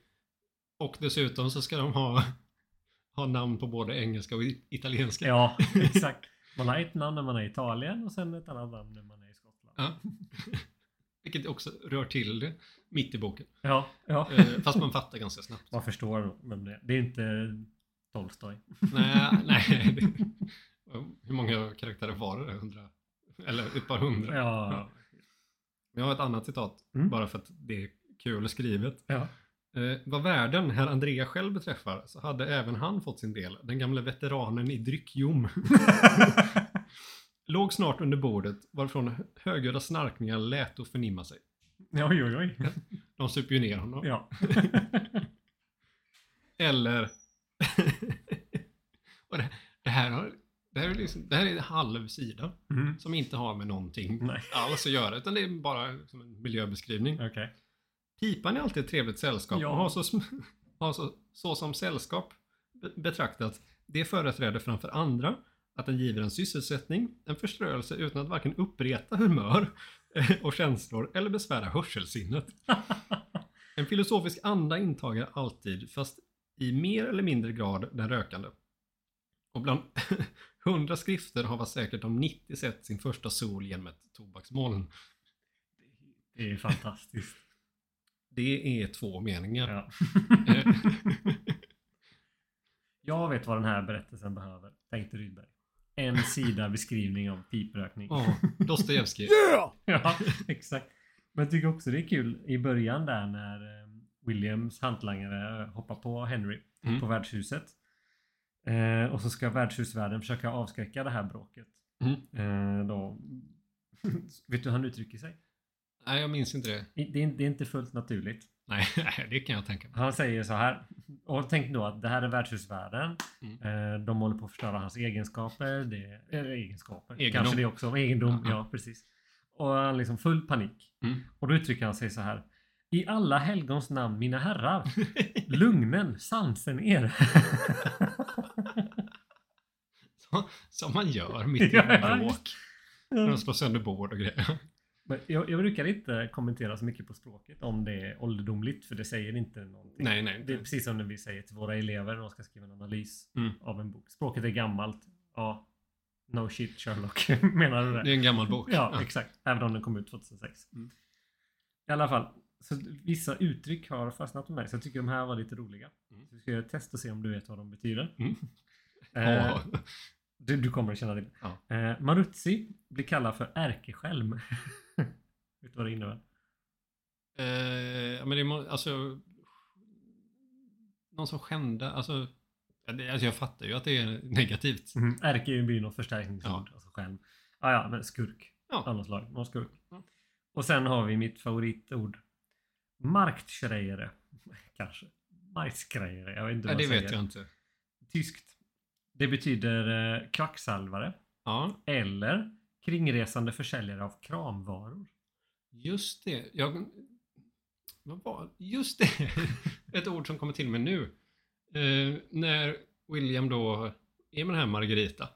S1: och dessutom så ska de ha, ha namn på både engelska och italienska.
S2: ja, exakt. Man har ett namn när man är i Italien och sen ett annat namn när man är i Skottland.
S1: Ja. Vilket också rör till det mitt i boken.
S2: Ja, ja.
S1: Eh, Fast man fattar ganska snabbt.
S2: Man förstår vem det är. Det är inte Tolstoj.
S1: nej, nej. Det, hur många karaktärer var det? Hundra? Eller ett par hundra?
S2: Ja.
S1: Jag har ett annat citat,
S2: Mm.
S1: bara för att det är kul skrivet.
S2: ja.
S1: Eh, vad världen herr Andrea själv beträffar så hade även han fått sin del. Den gamle veteranen i dryckjom. Låg snart under bordet varifrån högljudda snarkningar lät att förnimma sig.
S2: Oj, oj, oj.
S1: De super ju ner honom.
S2: Ja.
S1: Eller... och det, det, här har, det, här är liksom, det här är en halv sida
S2: Mm.
S1: som inte har med någonting
S2: Nej.
S1: alls att göra utan det är bara som en miljöbeskrivning.
S2: Okej.
S1: Pipan är alltid ett trevligt sällskap
S2: Ja.
S1: och har så, har så, så som sällskap be- betraktat det företräder framför andra att den giver en sysselsättning, en förströelse utan att varken uppreta humör och känslor eller besvära hörselsinnet. En filosofisk anda intager alltid, fast i mer eller mindre grad den rökande. Och bland hundra skrifter har säkert de 90 sett sin första sol genom ett tobaksmoln.
S2: Det är fantastiskt.
S1: Det är två meningar.
S2: Ja. Jag vet vad den här berättelsen behöver, tänkte Rydberg. En sida beskrivning av piprökning.
S1: Ja, Dostojevskij.
S2: Ja, exakt. Men jag tycker också det är kul i början där när eh, Williams hantlangare hoppar på Henry
S1: Mm.
S2: på värdshuset. Eh, och så ska värdshusvärden försöka avskräcka det här bråket.
S1: Mm.
S2: Eh, då, vet du hur han uttrycker sig?
S1: Nej, jag minns inte det.
S2: Det är, det är inte fullt naturligt.
S1: Nej, det kan jag tänka mig.
S2: Han säger så här. Och tänk då att det här är värdshusvärden.
S1: Mm.
S2: Eh, de håller på att förstöra hans egenskaper. Det, eller egenskaper.
S1: Egendom.
S2: Kanske det också. Egendom.
S1: Ja.
S2: Ja, precis. Och han liksom full panik.
S1: Mm.
S2: Och då uttrycker han sig så här. I alla helgons namn mina herrar. Lugnen, sansen er.
S1: Som man gör mitt i
S2: Ja, ja,
S1: bråk. När de slår sönder bord och grejer.
S2: Men jag, jag brukar inte kommentera så mycket på språket om det är ålderdomligt. För det säger inte någonting.
S1: Nej, nej.
S2: Det är precis som när vi säger till våra elever när de ska skriva en analys
S1: Mm.
S2: av en bok. Språket är gammalt. Ja, no shit Sherlock. Menar du det?
S1: Det är en gammal bok.
S2: Ja, exakt. Även om den kom ut 2006.
S1: Mm.
S2: I alla fall. Så vissa uttryck har fastnat med mig. Så jag tycker de här var lite roliga.
S1: Mm.
S2: Så vi ska göra ett test och se om du vet vad de betyder.
S1: Mm.
S2: Eh,
S1: Ja.
S2: du, du kommer att känna det.
S1: Ja.
S2: Eh, Maruzzi blir kallad för ärkeskälm. vet du vad det innebär?
S1: Eh, men det må, alltså... Någon som skämde, alltså... Alltså jag fattar ju att det är negativt.
S2: Mm. Ärke är ju blir något förstärkningsord.
S1: Ja.
S2: Alltså skälm. Ah, ja, men skurk.
S1: Ja.
S2: Av något slag. Någon skurk.
S1: Ja.
S2: Och sen har vi mitt favoritord. Marktschreiere. Kanske. Marktschreiere. Jag vet inte
S1: Nej,
S2: vad
S1: det vet
S2: säger.
S1: jag inte.
S2: Tyskt. Det betyder eh, kvacksalvare.
S1: Ja,
S2: Eller kringresande försäljare av kramvaror.
S1: just det. Jag, vad var Just det! Ett ord som kommer till mig nu. Eh, när William då är med den här Margarita.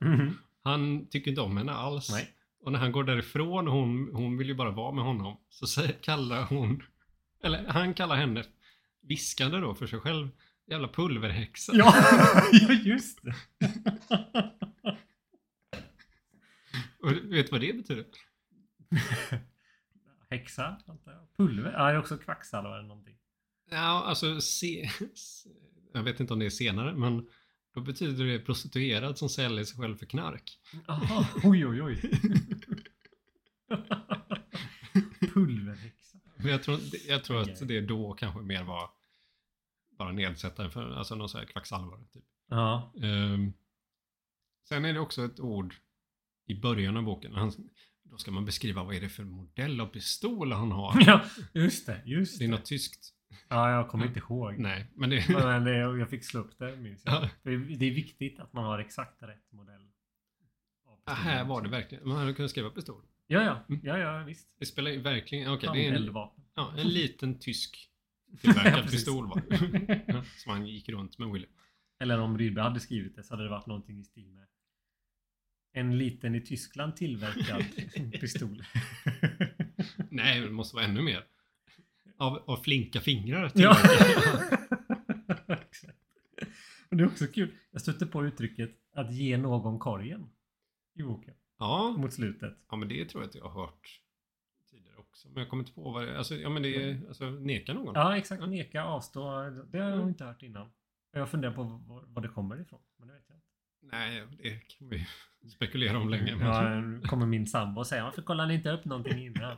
S1: Han tycker inte om henne alls.
S2: Nej.
S1: Och när han går därifrån, hon, hon vill ju bara vara med honom, så kallar hon, eller han kallar henne viskande då för sig själv, jävla pulverhäxa.
S2: Ja, ja just det.
S1: Och vet du vad det betyder?
S2: Häxa, antar jag. Pulver? Ja, det är också kvacksalva eller någonting.
S1: Ja, alltså se, jag vet inte om det är senare, men då betyder det prostituerad som säljer sig själv för knark.
S2: Jaha, oj oj oj.
S1: Men jag tror, jag tror att det då kanske mer var bara nedsättare för alltså någon sån här kvacksalvare. Typ.
S2: Ja.
S1: Ehm, sen är det också ett ord i början av boken. Han, då ska man beskriva vad är det för modell av pistol han har.
S2: ja, just det. Just
S1: Det är
S2: det.
S1: något tyskt.
S2: Ja, jag kommer inte ihåg.
S1: Nej, men det...
S2: Men det, jag fick slå upp det, minns jag.
S1: Ja.
S2: Det är, viktigt att man har exakt rätt modell.
S1: Ja, här var det verkligen. Man hade kunnat skriva pistol.
S2: Ja, ja.
S1: Mm.
S2: Ja, ja, visst.
S1: Det spelar ju verkligen... Okej,
S2: Ja,
S1: det är en, ja, en liten tysk
S2: Ja,
S1: tillverkad
S2: precis.
S1: pistol ja, Som han gick runt med William.
S2: Eller om Rydberg hade skrivit det så hade det varit någonting i stil med en liten i Tyskland tillverkad pistol.
S1: Nej, det måste vara ännu mer. Av, av flinka fingrar.
S2: ja. det är också kul. Jag stötte på uttrycket att ge någon korgen i boken
S1: ja,
S2: mot slutet.
S1: ja, men det tror jag att jag har hört tidigare också. Men jag kommer inte på vad det är. Alltså, ja, men det är alltså neka någon.
S2: Ja, exakt. Neka, avstå. Det har jag nog inte hört innan. Jag funderar på var, var det kommer ifrån. Men det vet jag inte.
S1: Nej, det kan vi spekulera om länge. Men...
S2: Ja, kommer min sambo och säger varför kollar ni inte upp någonting innan?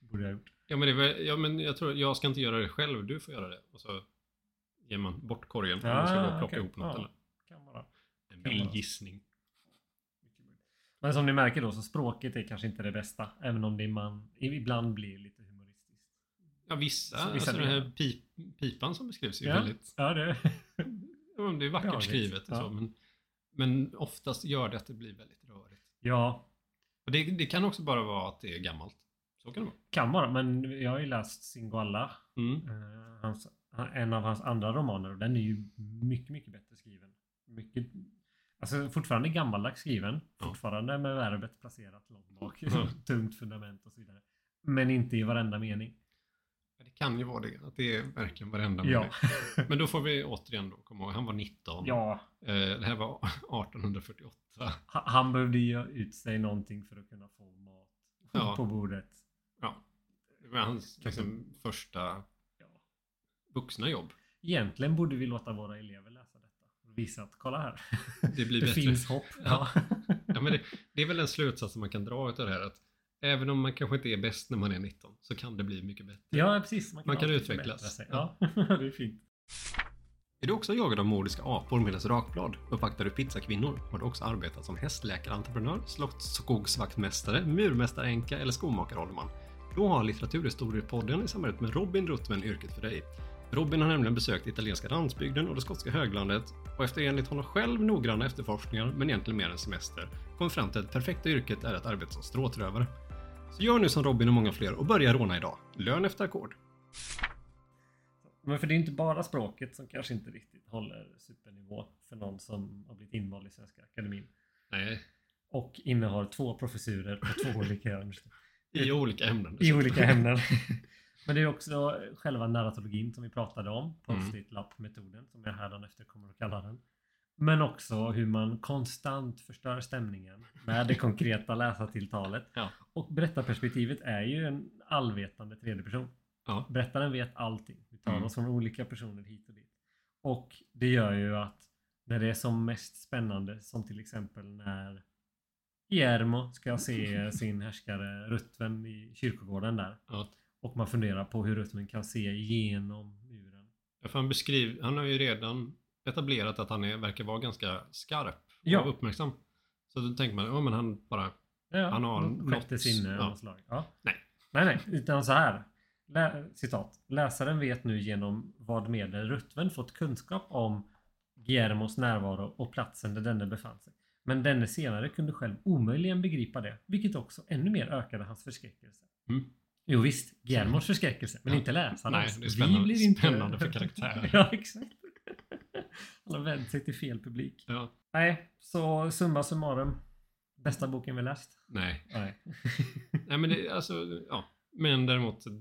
S2: Borde jag ha gjort.
S1: Ja men, det väl, ja, men jag tror jag ska inte göra det själv, du får göra det. Och så ger man bort korgen om man ska gå och plocka
S2: okej.
S1: ihop något.
S2: Ja,
S1: Eller?
S2: kan vara.
S1: En vild gissning.
S2: Men som ni märker då så språket är kanske inte det bästa. Även om det man, ibland blir lite humoristiskt.
S1: Ja vissa,
S2: Så vissa
S1: alltså den här pip, pipan som beskrivs är
S2: Ja.
S1: väldigt,
S2: Ja, det...
S1: ja, det är vackert
S2: Rörigt.
S1: skrivet och
S2: Ja.
S1: så. Men, men oftast gör det att det blir väldigt rörigt.
S2: ja,
S1: Och det, det kan också bara vara att det är gammalt. Så kan det vara.
S2: kan vara. Men jag har ju läst Singoalla.
S1: Mm.
S2: Eh, hans, en av hans andra romaner och den är ju mycket, mycket bättre skriven. Mycket, alltså fortfarande gammaldags skriven.
S1: Ja.
S2: Fortfarande med verbet placerat långt bak.
S1: Ja.
S2: Tungt fundament och så vidare. Men inte i varenda mening.
S1: Ja, Det kan ju vara det, att det är verkligen varenda
S2: Ja.
S1: mening. Men då får vi återigen då komma ihåg, han var 19.
S2: ja.
S1: Eh, det här var 1848.
S2: ha- Han behövde göra ut sig någonting för att kunna få mat
S1: Ja.
S2: på bordet.
S1: Ja. Det var hans liksom, första
S2: Ja.
S1: vuxna jobb.
S2: Egentligen borde vi låta våra elever läsa visa att kolla här.
S1: Det blir
S2: Det finns hopp.
S1: Ja. Ja, men det, det är väl en slutsats som man kan dra utav det här. Att även om man kanske inte är bäst när man är 19 så kan det bli mycket bättre.
S2: Ja, precis.
S1: Man kan
S2: alltid
S1: utvecklas.
S2: förbättra sig. Ja, det är fint.
S1: Är du också jagad av mordiska apor med dess rakblad? Uppvaktar du pizzakvinnor? Har du också arbetat som hästläkarentreprenör, slottsskogsvaktmästare, murmästaränka eller skomakarhållman? Då har Litteraturhistoriepodden i samarbete med Robin Ruttven yrket för dig. Robin har nämligen besökt italienska landsbygden och det skotska höglandet och efter enligt honom själv noggranna efterforskningar, men egentligen mer än semester, kom fram till att det perfekta yrket är att arbeta som stråtrövare. Så gör nu som Robin och många fler och börja råna idag. Lön efter ackord.
S2: Men för det är inte bara språket som kanske inte riktigt håller supernivå för någon som har blivit invald i Svenska Akademin.
S1: Nej,
S2: Och innehar två professurer på två olika universitet.
S1: i olika ämnen.
S2: I olika ämnen. Men det är också själva narratologin som vi pratade om.
S1: Mm.
S2: Post-it-lapp-metoden som jag hädanefter kommer att kalla den. Men också hur man konstant förstör stämningen med det konkreta läsartilltalet.
S1: Ja.
S2: Och berättarperspektivet är ju en allvetande tredje person.
S1: Ja.
S2: Berättaren vet allting. Vi tar
S1: Mm.
S2: oss från olika personer hit och dit. Och det gör ju att när det är som mest spännande, som till exempel när Guillermo ska se sin härskare Rutven i kyrkogården där.
S1: Ja.
S2: Och man funderar på hur Rutven kan se igenom muren.
S1: Ja, för han, beskriv, han har ju redan etablerat att han är, verkar vara ganska skarp
S2: Ja.
S1: och uppmärksam. Så då tänker man, ja men han bara,
S2: Ja,
S1: Han har
S2: något sinne
S1: ja.
S2: slag. Ja.
S1: Nej.
S2: Nej, nej, utan så här. Lä, citat. Läsaren vet nu genom vad medel Rutven fått kunskap om Guillermos närvaro och platsen där denne befann sig. Men denne senare kunde själv omöjligen begripa det, vilket också ännu mer ökade hans förskräckelse.
S1: Mm.
S2: Jo visst, Guillermos förskräckelse, men
S1: Ja.
S2: inte läsarnas.
S1: Nej, det är spännande-
S2: Vi blir inte...
S1: spännande för karaktär.
S2: ja, exakt. Han har vänt sig till fel publik.
S1: ja,
S2: Nej, så summa summarum. Bästa boken vi läst?
S1: nej.
S2: Nej.
S1: Nej men det, alltså, ja. Men däremot ett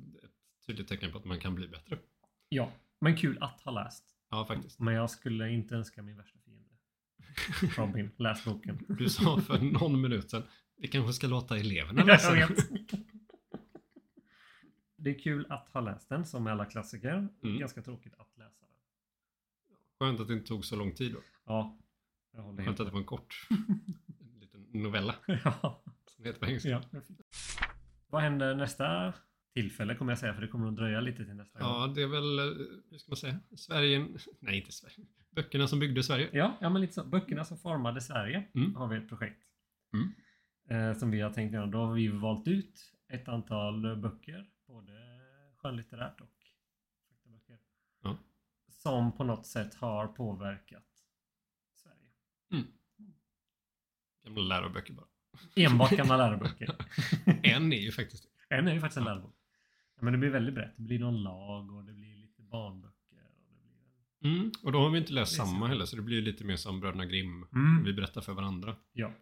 S1: tydligt tecken på att man kan bli bättre.
S2: ja, men kul att ha läst.
S1: Ja, faktiskt.
S2: Men jag skulle inte önska min värsta fiende. Robin, läs boken.
S1: Du sa för någon minut sedan, Vi kanske ska låta eleverna
S2: Jag
S1: läsa den.
S2: vet. Det är kul att ha läst den som alla klassiker.
S1: Mm.
S2: Ganska tråkigt att läsa den.
S1: Skönt att det inte tog så lång tid då.
S2: Ja, jag håller
S1: Skönt att det var en kort en liten novella
S2: Ja,
S1: som heter på engelska.
S2: ja. Vad händer nästa tillfälle kommer jag säga för det kommer att dröja lite till nästa gång.
S1: Ja, det är väl, eh, hur ska man säga, Sverige, nej inte Sverige, böckerna som byggde Sverige.
S2: Ja, ja men lite så. Böckerna som formade Sverige
S1: Mm.
S2: har vi ett projekt.
S1: Mm.
S2: Eh, som vi har tänkt göra. Då har vi valt ut ett antal böcker. Skönlitterärt och faktaböcker.
S1: Ja.
S2: Som på något sätt har påverkat Sverige.
S1: Gamla läroböcker bara.
S2: Enbart gamla läroböcker.
S1: En är ju faktiskt
S2: En är ju faktiskt en lärobok. Ja, men det blir väldigt brett. Det blir någon lag och det blir lite barnböcker. Och det blir...
S1: mm. Och då har vi inte läst samma heller, så det blir lite mer som Bröderna Grimm.
S2: Mm.
S1: Vi berättar för varandra.
S2: Ja,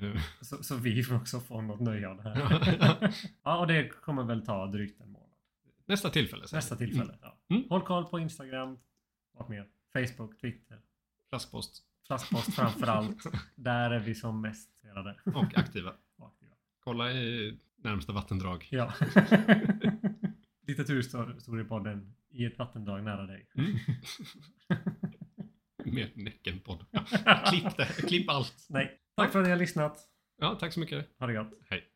S1: Eh,
S2: så, så vi får också få något nöje av det här. ja, och det kommer väl ta drygt en månad.
S1: Nästa tillfälle.
S2: Nästa tillfälle. Ja.
S1: Mm.
S2: Håll koll på Instagram. Vad mer? Facebook, Twitter.
S1: Flaskpost
S2: Flaskpost framför allt. Där är vi som mest spelade.
S1: och aktiva.
S2: och aktiva.
S1: Kolla i närmsta vattendrag.
S2: Ja. Litteraturhistoriepodden i ett vattendrag nära dig.
S1: Mm. Med Näckenpodd. Klipp, det, klipp allt.
S2: Nej. Tack för att ni har lyssnat.
S1: Ja, tack så mycket.
S2: Ha det gott.
S1: Hej.